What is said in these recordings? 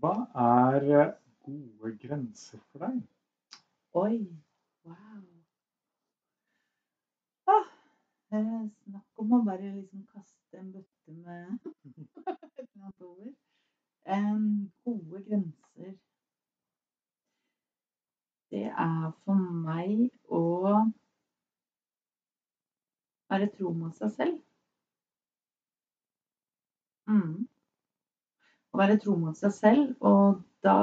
Hva er eh, gode grenser for deg? Oi, wow. Ah, snakk om å bare liksom kaste en bøtte med et eller over. Um, gode grenser. Det er for meg å være tro mot seg selv. Mm. Å være tro mot seg selv, og da,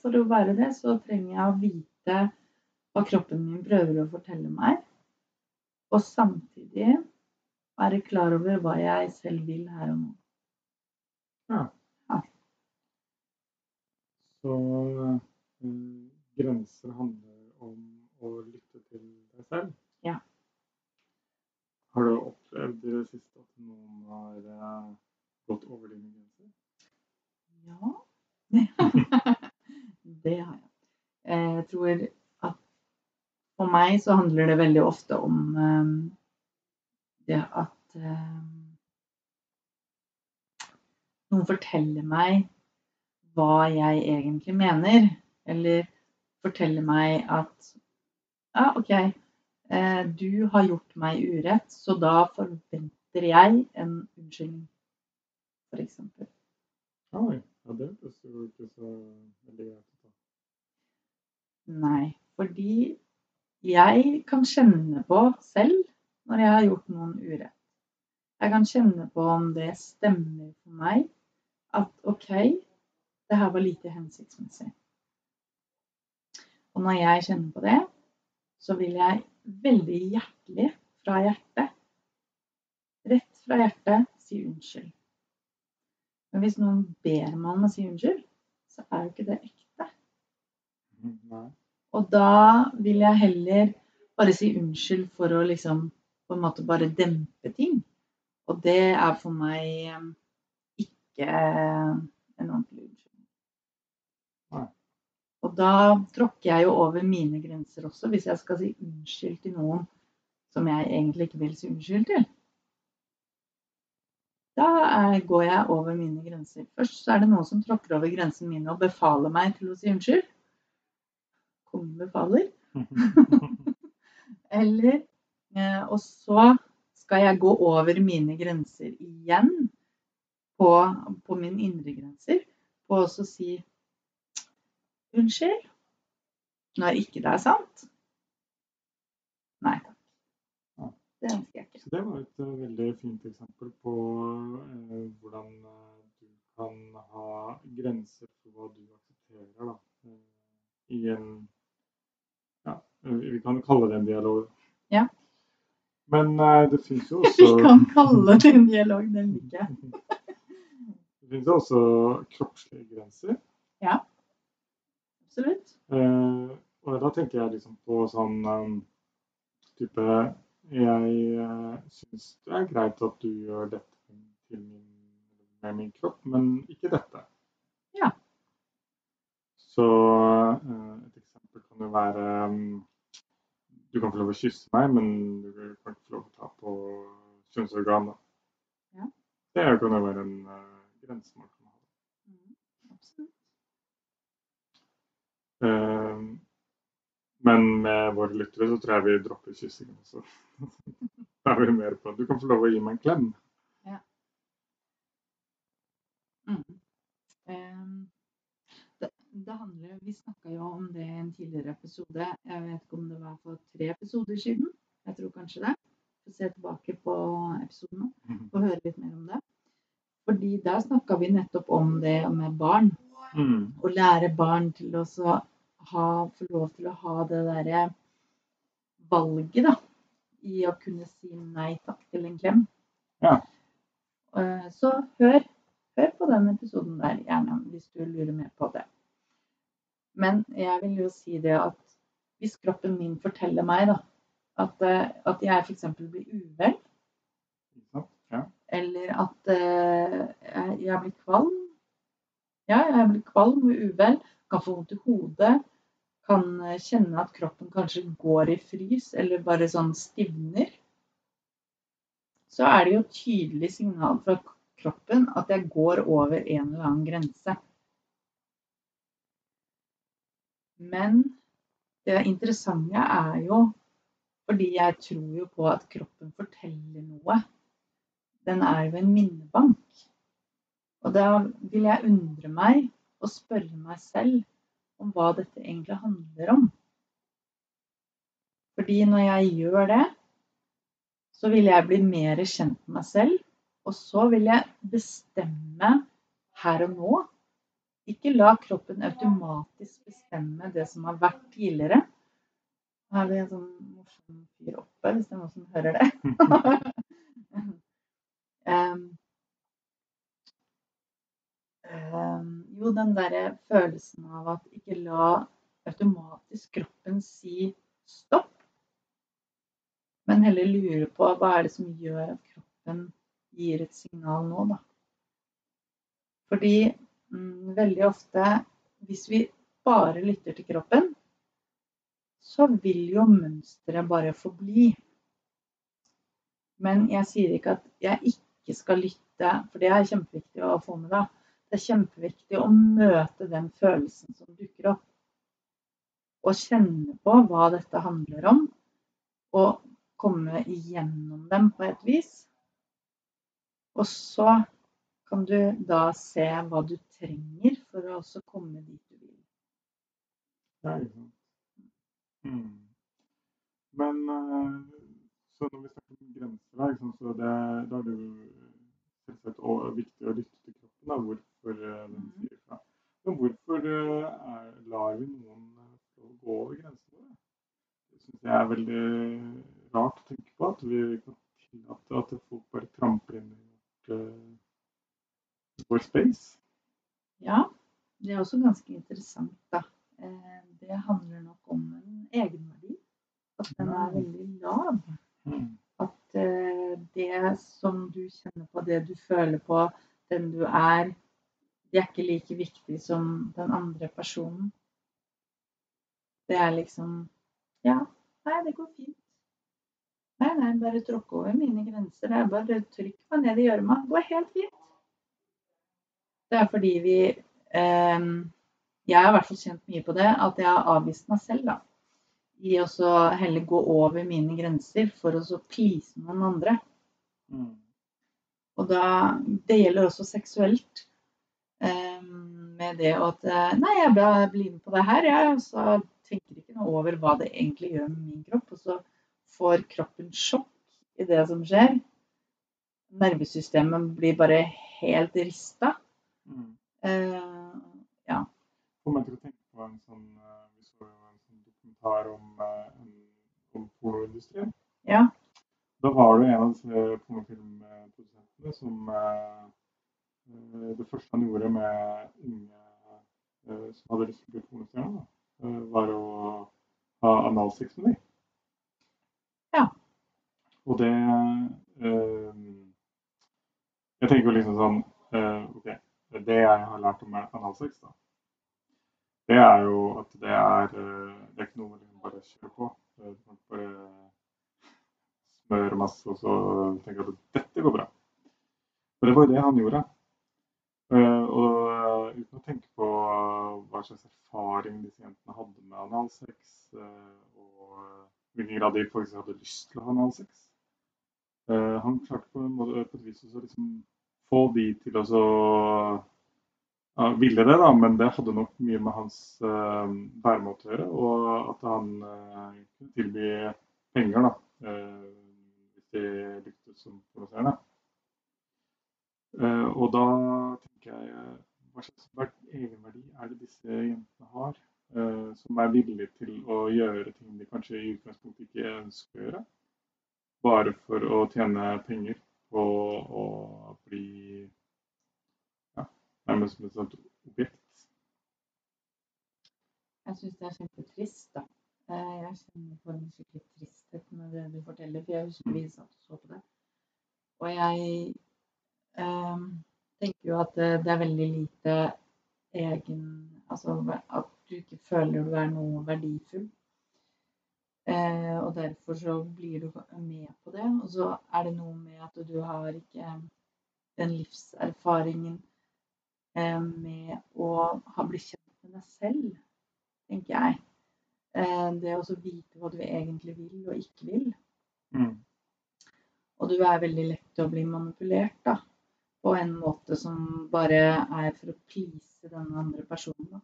for å være det, så trenger jeg å vite hva kroppen min prøver å fortelle meg, og samtidig være klar over hva jeg selv vil her og nå. Ja. Ja. Så eh, grenser handler om å lytte til deg selv? Ja. Har du opplevd i det siste at noen har eh, gått over dine grenser? Ja, det har jeg. Jeg tror at for meg så handler det veldig ofte om eh, det at eh, noen forteller meg hva jeg egentlig mener, eller forteller meg at ja, OK, eh, du har gjort meg urett, så da forventer jeg en unnskyldning. Oi, ja, det hørtes jo ikke så veldig greit ut. Nei, fordi jeg kan kjenne på selv når jeg har gjort noen urett. Jeg kan kjenne på om det stemmer for meg at OK, det her var lite hensiktsmessig. Og når jeg kjenner på det, så vil jeg veldig hjertelig fra hjertet, rett fra hjertet, si unnskyld. Men hvis noen ber meg om å si unnskyld, så er jo ikke det ekte. Nei. Og da vil jeg heller bare si unnskyld for å liksom på en måte bare dempe ting. Og det er for meg eh, ikke en ordentlig unnskyldning. Nei. Og da tråkker jeg jo over mine grenser også, hvis jeg skal si unnskyld til noen som jeg egentlig ikke vil si unnskyld til. Da er, går jeg over mine grenser. Først er det noen som tråkker over grensen min og befaler meg til å si unnskyld. Kongen befaler. Eller eh, Og så skal jeg gå over mine grenser igjen på, på mine indre grenser. På å si unnskyld når ikke det er sant. Nei. Det ønsker jeg ikke. Så det var et eh, veldig fint eksempel på eh, hvordan eh, du kan ha grenser for hva du aksepterer da, eh, i en ja, vi kan kalle det en dialog. Ja. Men eh, det fins jo Vi kan kalle det en dialog, den liker jeg. det finnes jo også kroppslige grenser. Ja. Absolutt. Eh, og da tenker jeg liksom på sånn um, type Jeg uh, syns det er greit at du gjør dette til min, med min kropp, men ikke dette. Ja. Så eh, et eksempel kan jo være um, Du kan få lov å kysse meg, men du kan ikke få lov å ta på kjønnsorganet. Ja. Det kan jo være en uh, grense man kan ha. Mm, Absolutt. Eh, Men med våre lyttere så tror jeg vi dropper kyssingen også. Da er vi mer på Du kan få lov å gi meg en klem. Mm. Um, Det, det handler, vi snakka jo om det i en tidligere episode. Jeg vet ikke om det var for tre episoder siden. Jeg tror kanskje det. Få se tilbake på episoden og høre litt mer om det. Fordi der snakka vi nettopp om det med barn. Mm. Å lære barn til å så ha, få lov til å ha det derre valget, da. I å kunne si nei takk til en klem. Ja. Eh, Så hør. hør på den episoden der, gjerne, hvis du lurer mer på det. Men jeg vil jo si det at hvis kroppen min forteller meg da, at, eh, at jeg f.eks. blir uvel, Ja. eller at uh, jeg, jeg blir kvalm Ja, jeg blir kvalm og uvel, kan få vondt i hodet, kan eh, kjenne at kroppen kanskje går i frys, eller bare sånn stivner, så er det jo tydelig signal fra kroppen at jeg går over en eller annen grense. Men det interessante er jo fordi jeg tror jo på at kroppen forteller noe. Den er jo en minnebank. Og da vil jeg undre meg og spørre meg selv om hva dette egentlig handler om. Fordi når jeg gjør det, så vil jeg bli mer kjent med meg selv. Og så vil jeg bestemme her og nå. Ikke la kroppen automatisk bestemme det som har vært tidligere. Nå er det en sånn morsom fyr oppe, hvis det er noen som hører det. um, um, jo, den derre følelsen av at ikke la automatisk kroppen si stopp, men heller lure på hva er det som gjør at kroppen gir et signal nå, da. Fordi mm, veldig ofte, hvis vi bare lytter til kroppen, så vil jo mønsteret bare forbli. Men jeg sier ikke at jeg ikke skal lytte, for det er kjempeviktig å få med deg. Det er kjempeviktig å møte den følelsen som dukker opp. Og kjenne på hva dette handler om, og komme igjennom dem på et vis. Og så kan du da se hva du trenger for å også komme dit du vil. Mm. Men eh, så når vi snakker om grenser, sant, så det, da er det jo selvsagt viktig å lytte til kroppen, da, hvorfor eh, den Mhm. sier fra. Men hvorfor eh, er, lar vi noen eh, gå over grensene våre? Det syns jeg er veldig rart å tenke på, at vi kan tillate at folk bare tramper inn i vårt, vår space. Ja, det er også ganske interessant, da. Det handler nok om en egenverdi. At den er veldig lav. Mm. At det som du kjenner på, det du føler på, den du er, de er ikke like viktig som den andre personen. Det er liksom Ja, nei, det går fint. Nei, nei, bare tråkk over mine grenser. Det er bare trykk meg ned i gjørma. Det går helt fint. Det er fordi vi eh, Jeg har i hvert fall kjent mye på det, at jeg har avvist meg selv, da. I å heller gå over mine grenser for å så please noen andre. Mm. Og da Det gjelder også seksuelt. eh, med det at eh, Nei, jeg blir med på det her, jeg. og så tenker ikke noe over hva det egentlig gjør med min kropp. Og så får kroppen sjokk i det som skjer. Nervesystemet blir bare helt rista. Mm. Eh, ja. Kommer jeg til å tenke på en sånn Vi så jo en sånn dokumentar om, om pornoindustrien. Ja. Da var du en av disse pornofilmprodusentene som eh, eh, Det første han gjorde med unge eh, som hadde lyst til å bli pornostjerne, var å ha analsex med dem. Ja. Og det Jeg tenker jo liksom sånn OK, det jeg har lært om analsex, da, det er jo at det er Det er ikke noe man bare kjører på. Du kan bare smøre masse og så tenker at dette går bra. Og det var jo det han gjorde. Eh, Og eh, uten å tenke på hva slags erfaring disse jentene hadde med analsex, eh, og hvilken grad de faktisk hadde lyst til å ha analsex. Eh, Han klarte på, en måte, på et vis å liksom få de til å ja, ville det, da, men det hadde nok mye med hans uh, væremåte å gjøre. Og at han eh, kunne tilby penger da, eh, hvis de lyktes som pornoseerne. Eh, og da tenker jeg Hva slags egenverdi er det disse jentene har, eh, som er villige til å gjøre ting de kanskje i utgangspunktet ikke ønsker å gjøre? Bare for å tjene penger på å bli nærmest som et sånt objekt. Jeg syns det er kjempetrist, da. Eh, Jeg kjenner på en skikkelig tristhet det du forteller, for jeg husker vi satt og så på det. Og jeg eh, tenker jo at det, det er veldig lite egen Altså at du ikke føler du er noe verdifull. Eh, og derfor så blir du med på det. Og så er det noe med at du har ikke den livserfaringen eh, med å ha blitt kjent med deg selv, tenker jeg. Eh, det å vite hva du egentlig vil og ikke vil. Mm. Og du er veldig lett til å bli manipulert, da. På en måte som bare er for å please den andre personen. Da.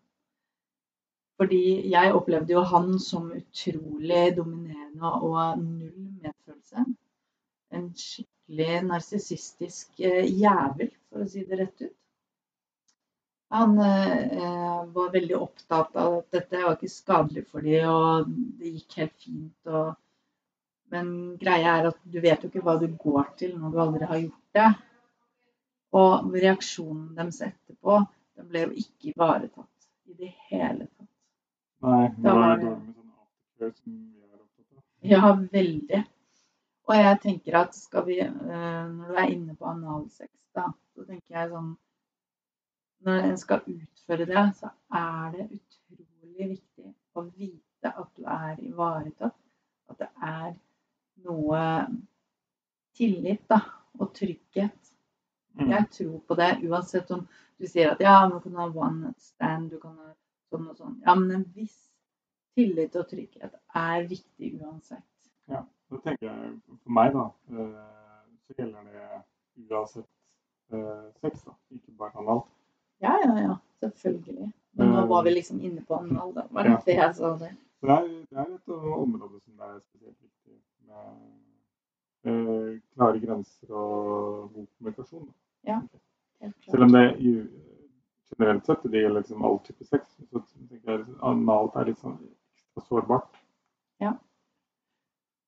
Fordi jeg opplevde jo han som utrolig dominerende og null medfølelse. En skikkelig narsissistisk eh, jævel, for å si det rett ut. Han eh, var veldig opptatt av at dette var ikke skadelig for dem, og det gikk helt fint. Og... Men greia er at du vet jo ikke hva du går til når du aldri har gjort det. Og reaksjonen deres etterpå den ble jo ikke ivaretatt i det hele tatt. Nei, det var dårlig med sånn aftercare som vi er opptatt av. Ja, veldig. Og jeg tenker at skal vi eh, Når du er inne på analsex, da, så tenker jeg sånn Når en skal utføre det, så er det utrolig viktig å vite at du er ivaretatt. At det er noe tillit, da, og trygghet. Mm. Jeg tror på det, uansett om du sier at ja, man kan ha one night stand, du kan ha sånn og sånn. Ja, men en viss tillit og trygghet er viktig uansett. Ja, Da tenker jeg for meg, da, eh, så gjelder det uansett eh, sex, da. Ikke bare kanal. Ja, ja, ja, selvfølgelig. Men nå var vi liksom inne på anal, da. Var det derfor jeg sa det? Det er, det er et område som det er spesielt viktig med grenser og god kommunikasjon. Ja, Selv om det i, generelt sett det gjelder liksom all type sex, så tenker jeg liksom, analt er litt sånn sårbart. sårbart.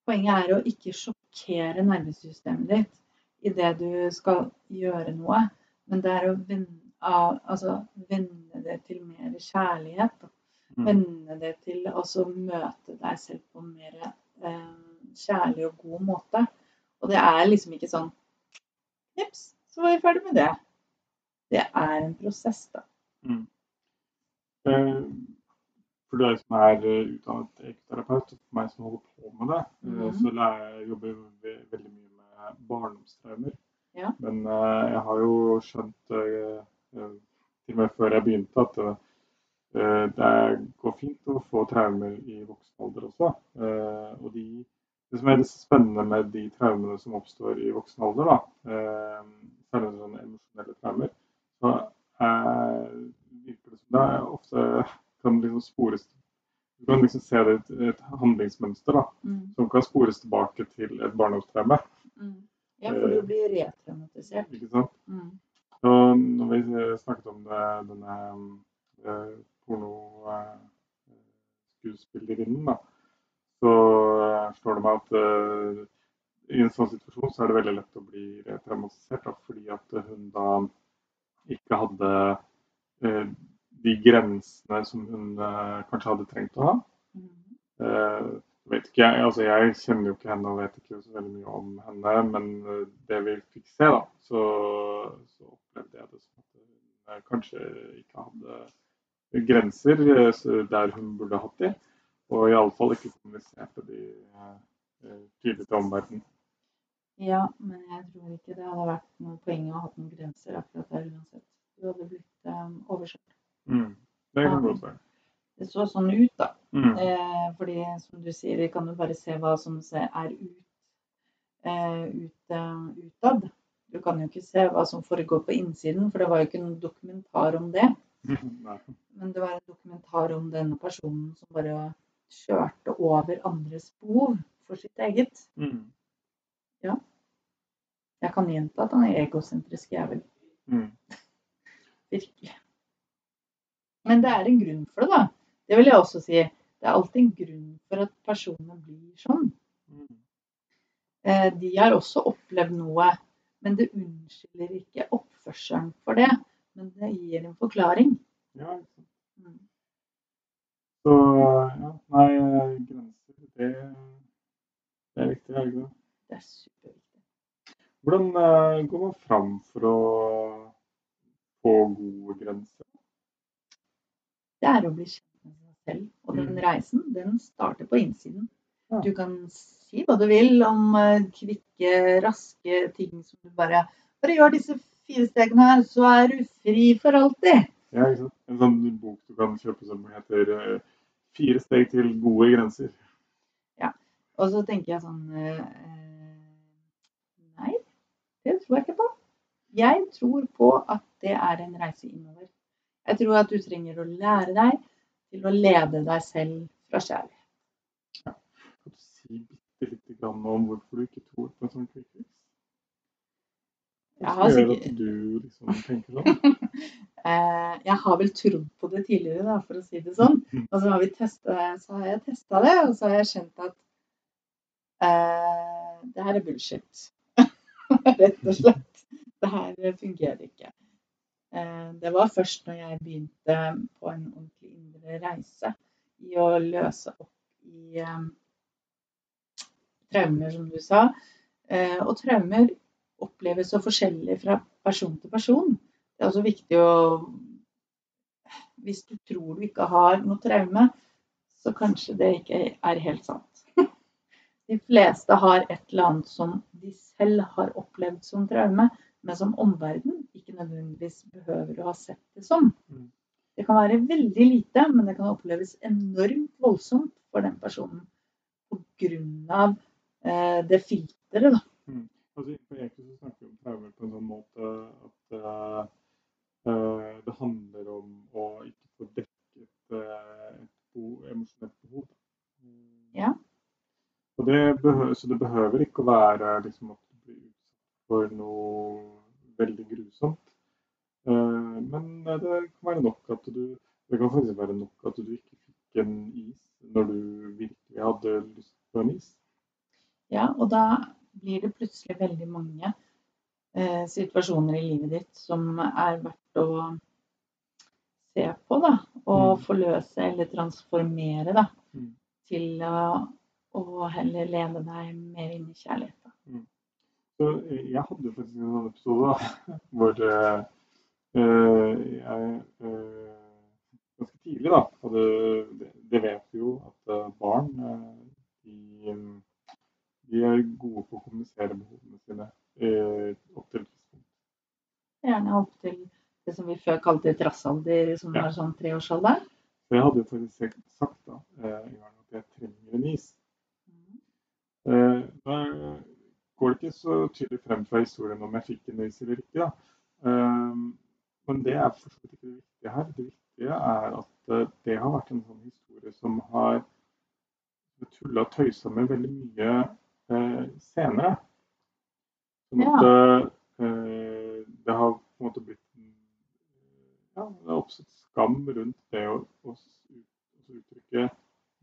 Poenget er å ikke sjokkere nervesystemet ditt idet du skal gjøre noe, men det er å vende, altså, vende det til mer kjærlighet. Da. Mm. Vende det til å møte deg selv på en mer eh, kjærlig og god måte. Og det er liksom ikke sånn Nips, så var vi ferdig med det. Det er en prosess, da. Mm. Eh, For deg som er eh, utdannet ekoterapeut, og for meg som holder på med det, Mhm. så jobber jeg jobber veldig mye med barndomstraumer. Ja. Men jeg har jo skjønt, til og med før jeg begynte, at det går fint å få traumer i voksen alder også. Og de, det som er litt spennende med de traumene som oppstår i voksen alder, da, eh, særlig sånne emosjonelle traumer, så er, virker det som det er ofte kan liksom spores Du kan liksom se det i et, handlingsmønster da, Mm. som kan spores tilbake til et barndomstraume. Mm. Ja, for du blir retraumatisert. Ikke sant? Mm. Og når vi snakket om det, denne eh, pornoskuespillerinnen, da, så slår det meg at eh, i så er det veldig lett å bli traumatisert da, fordi at hun da ikke hadde eh, de grensene som hun eh, kanskje hadde trengt å ha. Mm. Eh, vet ikke jeg, altså jeg kjenner jo ikke henne og vet ikke så veldig mye om henne, men det vi fikk se, da, så, så opplevde jeg det som at hun kanskje ikke hadde grenser der hun burde hatt de, og iallfall ikke kommuniserte de tydelig til omverdenen. Ja, men jeg tror ikke det hadde vært noe poeng å ha noen grenser akkurat der uansett. Du hadde blitt um, overkjørt. Mm. Det kan godt være. Det så sånn ut, da. Mm. Eh, fordi som du sier, vi kan jo bare se hva som er ut, eh, ut, uh, utad. Du kan jo ikke se hva som foregår på innsiden, for det var jo ikke noen dokumentar om det. Men det var en dokumentar om denne personen som bare kjørte over andres behov for sitt eget. Mm. Jeg kan gjenta at han er egosentrisk jævel. Mm. Virkelig. Men det er en grunn for det, da. Det vil jeg også si. Det er alltid en grunn for at personene blir sånn. Mm. Eh, De har også opplevd noe, men det unnskylder ikke oppførselen for det. men det gir en forklaring. Ja. Mm. Så ja, nei, grenser, det, det er viktig, er det ikke det? Det er. Hvordan eh, går man fram for å få gode grenser? Det er å bli kjent med seg selv. Og den Mm. reisen, den starter på innsiden. Du kan si hva du vil om eh, kvikke, raske ting som du bare Bare gjør disse fire stegene her, så er du fri for alltid. Ja, ikke sant? En sånn bok du kan kjøpe som heter eh, 'Fire steg til gode grenser'. Ja. Og så tenker jeg sånn eh, det tror jeg ikke på. Jeg tror på at det er en reise innover. Jeg tror at du trenger å lære deg til å lede deg selv fra kjærlighet. Kan du si bitte lite grann om hvorfor du ikke tror på en sånn kvikkfiks? Hva gjør sikkert- at du liksom tenker sånn? Eh, jeg har vel trodd på det tidligere, da, for å si det sånn. Og så har, vi testet, så har jeg testa det, og så har jeg skjønt at eh, det her er bullshit. Rett og slett. Det her fungerer ikke. Eh, det var først når jeg begynte på en ordentlig indre reise i å løse opp i eh, traumer, som du sa. Eh, og traumer oppleves så forskjellig fra person til person. Det er også viktig å Hvis du tror du ikke har noe traume, så kanskje det ikke er helt sant. De fleste har et eller annet som de selv har opplevd som traume, men som omverdenen ikke nødvendigvis behøver å ha sett det som. Mm. Det kan være veldig lite, men det kan oppleves enormt voldsomt for den personen pga. Eh, det filteret. da. Altså, Innenfor Eko så snakker vi om traumer på en sånn måte at eh, eh, det handler om å ikke få dekket eh, et behov, emosjonelt behov. Mm. Ja. Og det behøver, så det behøver ikke å være liksom, at du blir utsatt for noe veldig grusomt. Eh, men det kan være nok at du det kan faktisk være nok at du ikke fikk en is når du virkelig hadde lyst på en is. Ja, og da blir det plutselig veldig mange eh, situasjoner i livet ditt som er verdt å se på, da. Og Mm. forløse eller transformere, da. Mm. Til å, å heller lede deg mer inn i kjærlighet. Mm. Så eh, jeg hadde jo faktisk en sånn episode da, hvor det eh, jeg eh, ganske tidlig da, hadde, det, det vet vi jo at barn de, de er gode på å kommunisere behovene sine eh, opp til. Gjerne opp til det som vi før kalte trassalder, som Ja. var sånn treårsalder. Så jeg hadde jo faktisk sagt- da, at jeg trenger en is. Eh, Da går det ikke så tydelig frem fra historien om jeg fikk en is eller ikke. da. Eh, Men det er for så vidt ikke det viktige her. Det viktige er at eh, det har vært en sånn historie som har tulla og tøysa med veldig mye eh, senere. Sånn at eh, det har på en måte blitt ja, det har oppstått skam rundt det å, å å uttrykke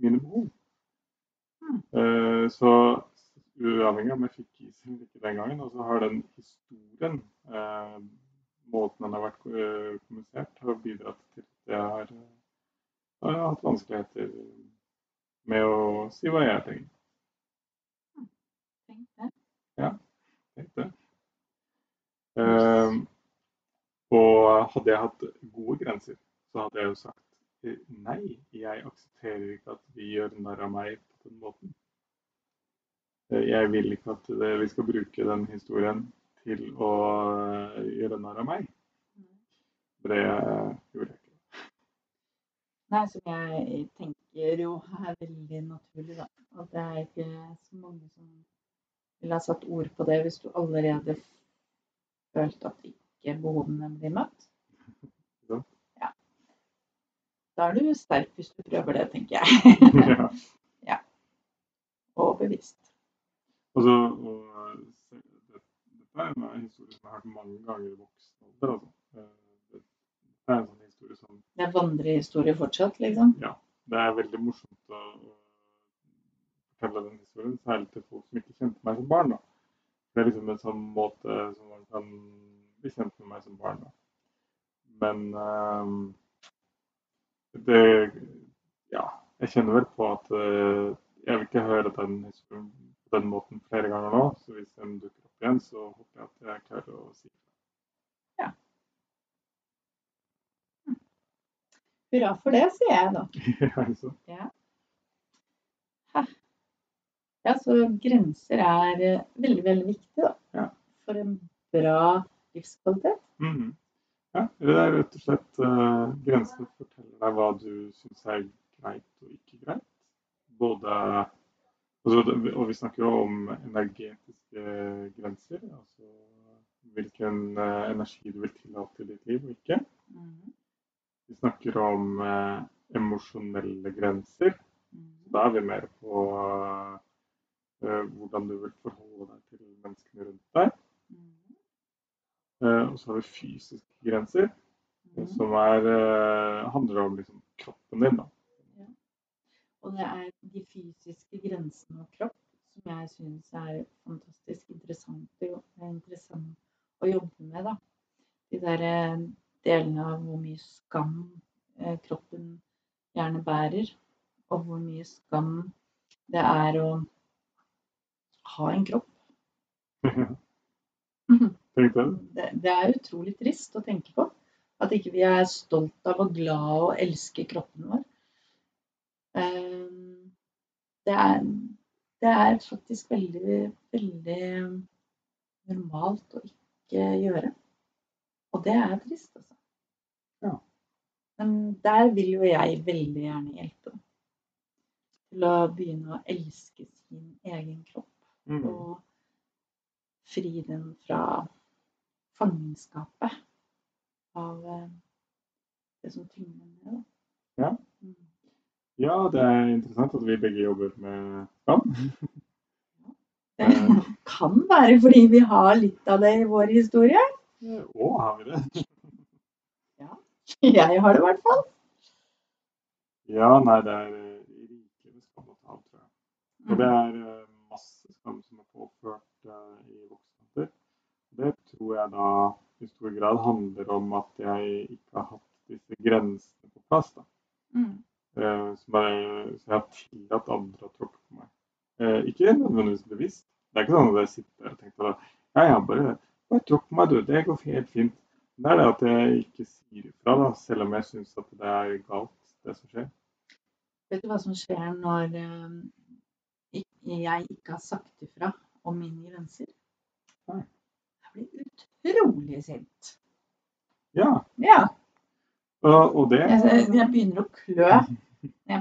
mine behov. Mm. Eh, så uavhengig av om jeg fikk is eller ikke den gangen, og så har den historien, eh, måten den har vært eh, kommunisert, har bidratt til at jeg har, eh, har hatt vanskeligheter med å si hva jeg trenger. Tenkte. Ja, tenkte. Eh, og hadde jeg hatt gode grenser, så hadde jeg jo sagt eh, nei, jeg aksepterer ikke at vi gjør narr av meg på den måten. Jeg vil ikke at det, vi skal bruke den historien til å eh, gjøre narr av meg. Det gjorde jeg ikke. Nei, som jeg tenker jo er veldig naturlig, da. At det er ikke så mange som ville ha satt ord på det hvis du allerede følte at ikke behovene blir møtt. Ja. Ja. Da er du sterk hvis du prøver det, tenker jeg. ja. Og bevisst. Og så, og, det, dette er en historie som jeg har hørt mange ganger i voksen alder. Altså. Eh, Det, er en sånn historie som Det er vandrehistorie fortsatt, liksom. Ja. Det er veldig morsomt å, fortelle den historien, særlig til folk som ikke kjente meg som barn. Da. Det er liksom en sånn måte som man kan bli kjent med meg som barn. Da. men eh, det Ja, jeg kjenner vel på at uh, jeg vil ikke høre den historien på den måten flere ganger nå. Så hvis den dukker opp igjen, så håper jeg at jeg klarer å si Ja. Hurra for det, sier jeg da. ja, altså. Ja. Ja, så grenser er eh, veldig, veldig viktig da. Ja. For en bra livskvalitet. Mhm. Ja, det er rett og slett uh, grensene forteller deg hva du syns er greit og ikke greit. Både det- Og vi snakker jo om energetiske grenser. Altså hvilken eh, energi du vil tillate i ditt liv og ikke. Mhm. Vi snakker om eh, emosjonelle grenser. Mhm. Da er vi mer på eh, hvordan du vil forholde deg til menneskene rundt deg. Mhm. Eh, og så har vi fysiske grenser. Som er, handler om liksom, kroppen din. Da. Og det er de fysiske grensene og kropp som jeg syns er fantastisk interessant, interessant å jobbe med. Da. De der eh, delene av hvor mye skam eh, kroppen gjerne bærer, og hvor mye skam det er å ha en kropp. Det, det er utrolig trist å tenke på. At ikke vi er stolt av og glad og elsker kroppen vår. Ehm, Det er, det er faktisk veldig, veldig normalt å ikke gjøre. Og det er trist, altså. Ja. Men der vil jo jeg veldig gjerne hjelpe. Til å begynne å elske sin egen kropp Mm. og fri den fra fangenskapet av eh, det som tynger ned. Ja. Ja, det er interessant at vi begge jobber med skam. Det kan være fordi vi har litt av det i vår historie. Å, har vi det? Jeg har det i hvert fall. Ja, nei, det er rikelig med skam å ta av, tror jeg. Og det er eh, masse skam som er påført eh, i voksenalder. Det tror jeg da i stor grad handler om at jeg ikke har hatt disse grensene på plass. da. Mm. at har andre å tråkke på meg. Eh, ikke nødvendigvis bevisst. Det er ikke sånn at jeg sitter og tenker at ja, ja, bare, bare tråkk på meg, du. Det går helt fint. Det er det at jeg ikke sier ifra, da, selv om jeg syns at det er galt, det som skjer. Vet du hva som skjer når eh, jeg ikke har sagt ifra om mine grenser? Nei. Jeg blir utrolig sint. Ja, Ja. og, og det Jeg, begynner å klø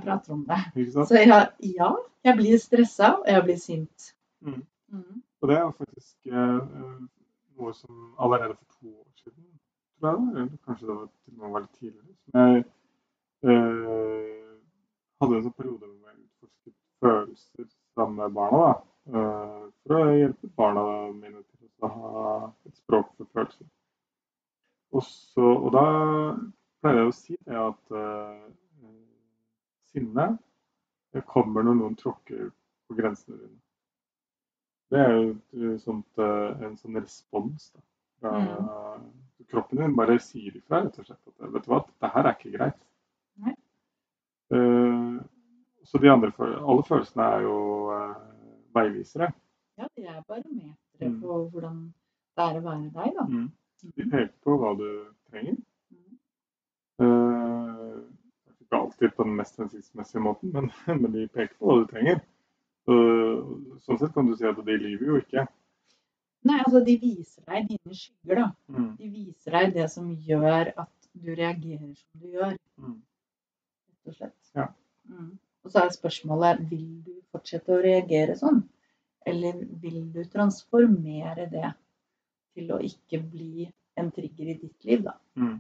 prater om det. Så jeg, ja, jeg blir stressa, og jeg blir sint. Mm. Mm. Og det er faktisk eh, noe som allerede for to år siden, tror jeg, eller kanskje det var med var litt tidligere, som jeg eh, hadde en sånn periode hvor jeg utforsket følelser sammen med barna. da, eh, For å hjelpe barna mine til å ha et språk for følelser. Og, og da pleier jeg å si det at eh, sinne det kommer når noen tråkker på grensene dine. Det er jo et sånt, eh, en sånn respons. da. Fra, Kroppen din bare sier ifra, rett og slett. At vet du hva, dette her er ikke greit. Nei. Uh, så de andre, alle følelsene er jo uh, veivisere. Ja, de er barometere Mm. på hvordan det er å være deg, da. De peker på hva du trenger. Mm. Eh, ikke alltid på den mest hensiktsmessige måten, men, men de peker på hva du trenger. Så, sånn sett kan du si at de lyver jo ikke. Nei, altså de viser deg dine skygger, da. Mm. De viser deg det som gjør at du reagerer som du gjør, Mm. rett og slett. Ja. Mm. Og så er spørsmålet vil du fortsette å reagere sånn, eller vil du transformere det til å ikke bli en trigger i ditt liv, da. Mm.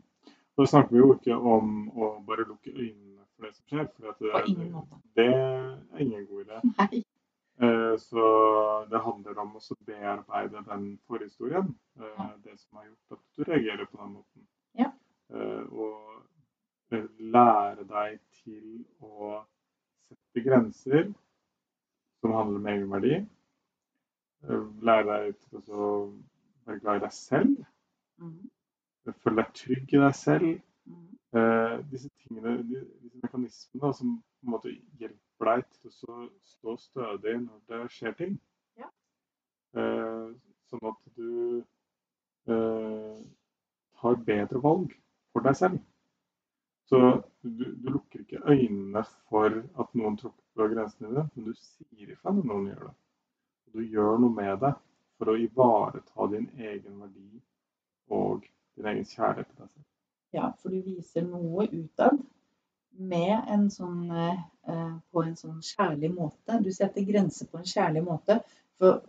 Da snakker vi jo ikke om å bare lukke øynene for det som skjer. For det, det er ingen god idé. Eh, Så det handler om å bearbeide den forhistorien. eh, Det som har gjort at du reagerer på den måten. Ja. Eh, Og lære deg til å sette grenser som handler om egenverdi. Lære deg til å være glad i deg selv. Mm. Føle deg trygg i deg selv. Eh, disse tingene, disse mekanismene som på en måte hjelper deg til å stå stødig når det skjer ting. Ja. Eh, sånn at du eh, tar bedre valg for deg selv. Så du, du, lukker ikke øynene for at noen tråkker på grensene dine, men du sier ifra når noen gjør det. Du gjør noe med det for å ivareta din egen verdi og din egen kjærlighet til deg selv. Ja, for du viser noe utad med en sånn, eh, på en sånn kjærlig måte. Du setter grenser på en kjærlig måte. For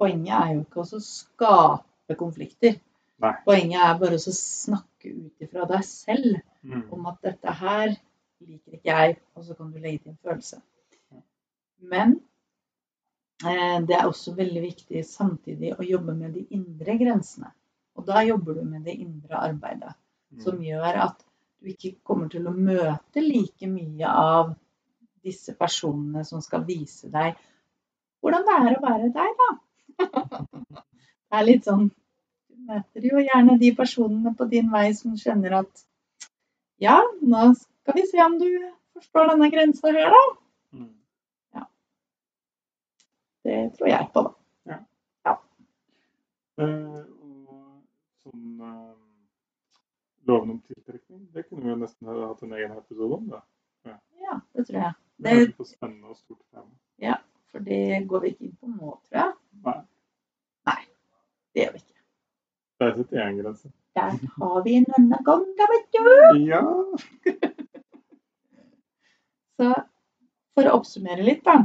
poenget er jo ikke å skape konflikter. Nei. Poenget er bare å snakke ut ifra deg selv Mm. om at dette her liker ikke jeg, og så kan du legge til en følelse. Men eh, det er også veldig viktig samtidig å jobbe med de indre grensene. Og da jobber du med det indre arbeidet, som Mm. gjør at du ikke kommer til å møte like mye av disse personene som skal vise deg hvordan det er å være deg, da. Det er litt sånn Du møter jo gjerne de personene på din vei som skjønner at ja, nå skal vi se om du forstår denne grensa her, da. Ja. Det tror jeg på, da. Ja. og sånn uh, Loven om tiltrekning, det kunne vi jo nesten ha hatt en egen episode om. det. Ja, det tror jeg. Det er Det, et spennende og stort tema. for det går vi ikke inn på nå, tror jeg. Nei, Nei, Det gjør vi ikke. der er jeg en grense. Der har vi en annen gang, da, vet du. Ja! Så for å oppsummere litt, da.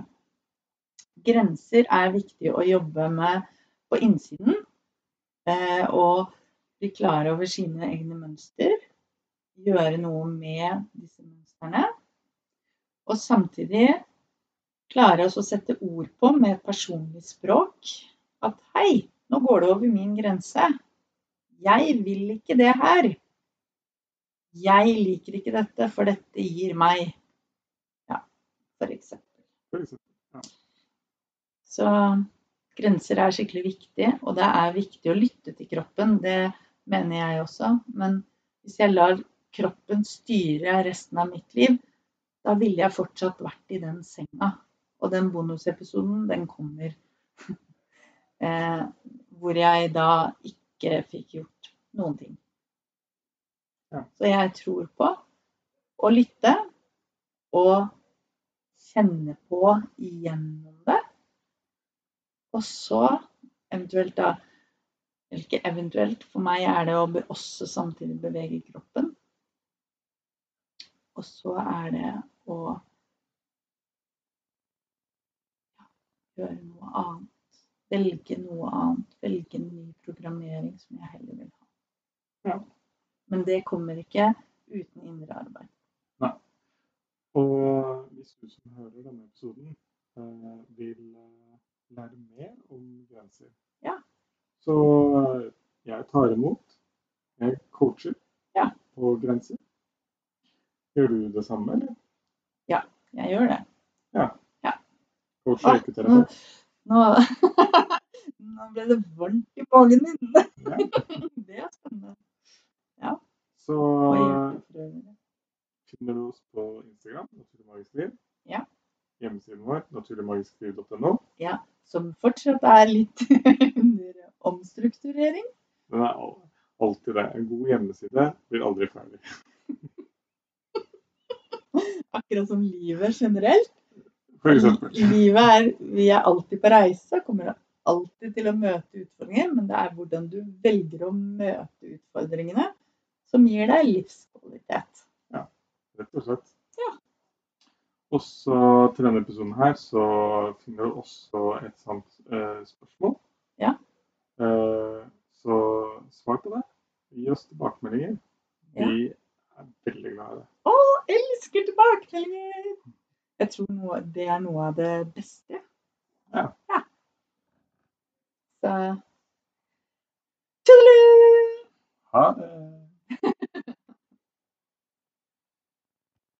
Grenser er viktig å jobbe med på innsiden. Eh, og bli klar over sine egne mønster. Gjøre noe med disse mønstrene. Og samtidig klare oss å sette ord på med et personlig språk at hei, nå går det over min grense. Jeg vil ikke det her. Jeg liker ikke dette, for dette gir meg Ja, for eksempel. Så grenser er skikkelig viktig, og det er viktig å lytte til kroppen. Det mener jeg også. Men hvis jeg lar kroppen styre resten av mitt liv, da ville jeg fortsatt vært i den senga. Og den bonusepisoden, den kommer. eh, hvor jeg da ikke fikk gjort noen ting. Ja. Så jeg tror på å lytte og kjenne på igjennom det. Og så eventuelt da Ikke eventuelt, for meg er det å også samtidig bevege kroppen. Og så er det å ja, gjøre noe annet. Velge noe annet. Velge en ny programmering som jeg heller vil ha. Ja. Men det kommer ikke uten indre arbeid. Og hvis du som hører denne episoden eh, vil eh, lære mer om grenser. Så eh, jeg tar imot. Jeg coacher Ja. på grenser. Gjør du det samme, eller? Ja, Jeg gjør det. Ja. Ah, ikke telefon? Nå, nå ble det varmt i magen min. Ja. Det er spennende. Ja. Så finner du oss på Instagram, Naturlig magisk liv. Ja. Hjemmesiden vår, naturligmagiskliv.no. Som fortsatt er litt under omstrukturering. Den er alltid det. En god hjemmeside blir aldri ferdig. Akkurat som livet generelt. For eksempel. Livet er Vi er alltid på reise, kommer alltid til å møte utfordringer, men det er hvordan du velger å møte utfordringene som gir deg livskvalitet. Ja, Rett og slett. Ja. Også til denne episoden her så finner du også et sånt eh, spørsmål. Ja. Eh, så svar på det. Gi oss tilbakemeldinger. Vi er veldig glad i det. Å, elsker tilbakemeldinger! Jeg tror det er noe av det beste. Ja. ja. Så Tudelu! Ha det.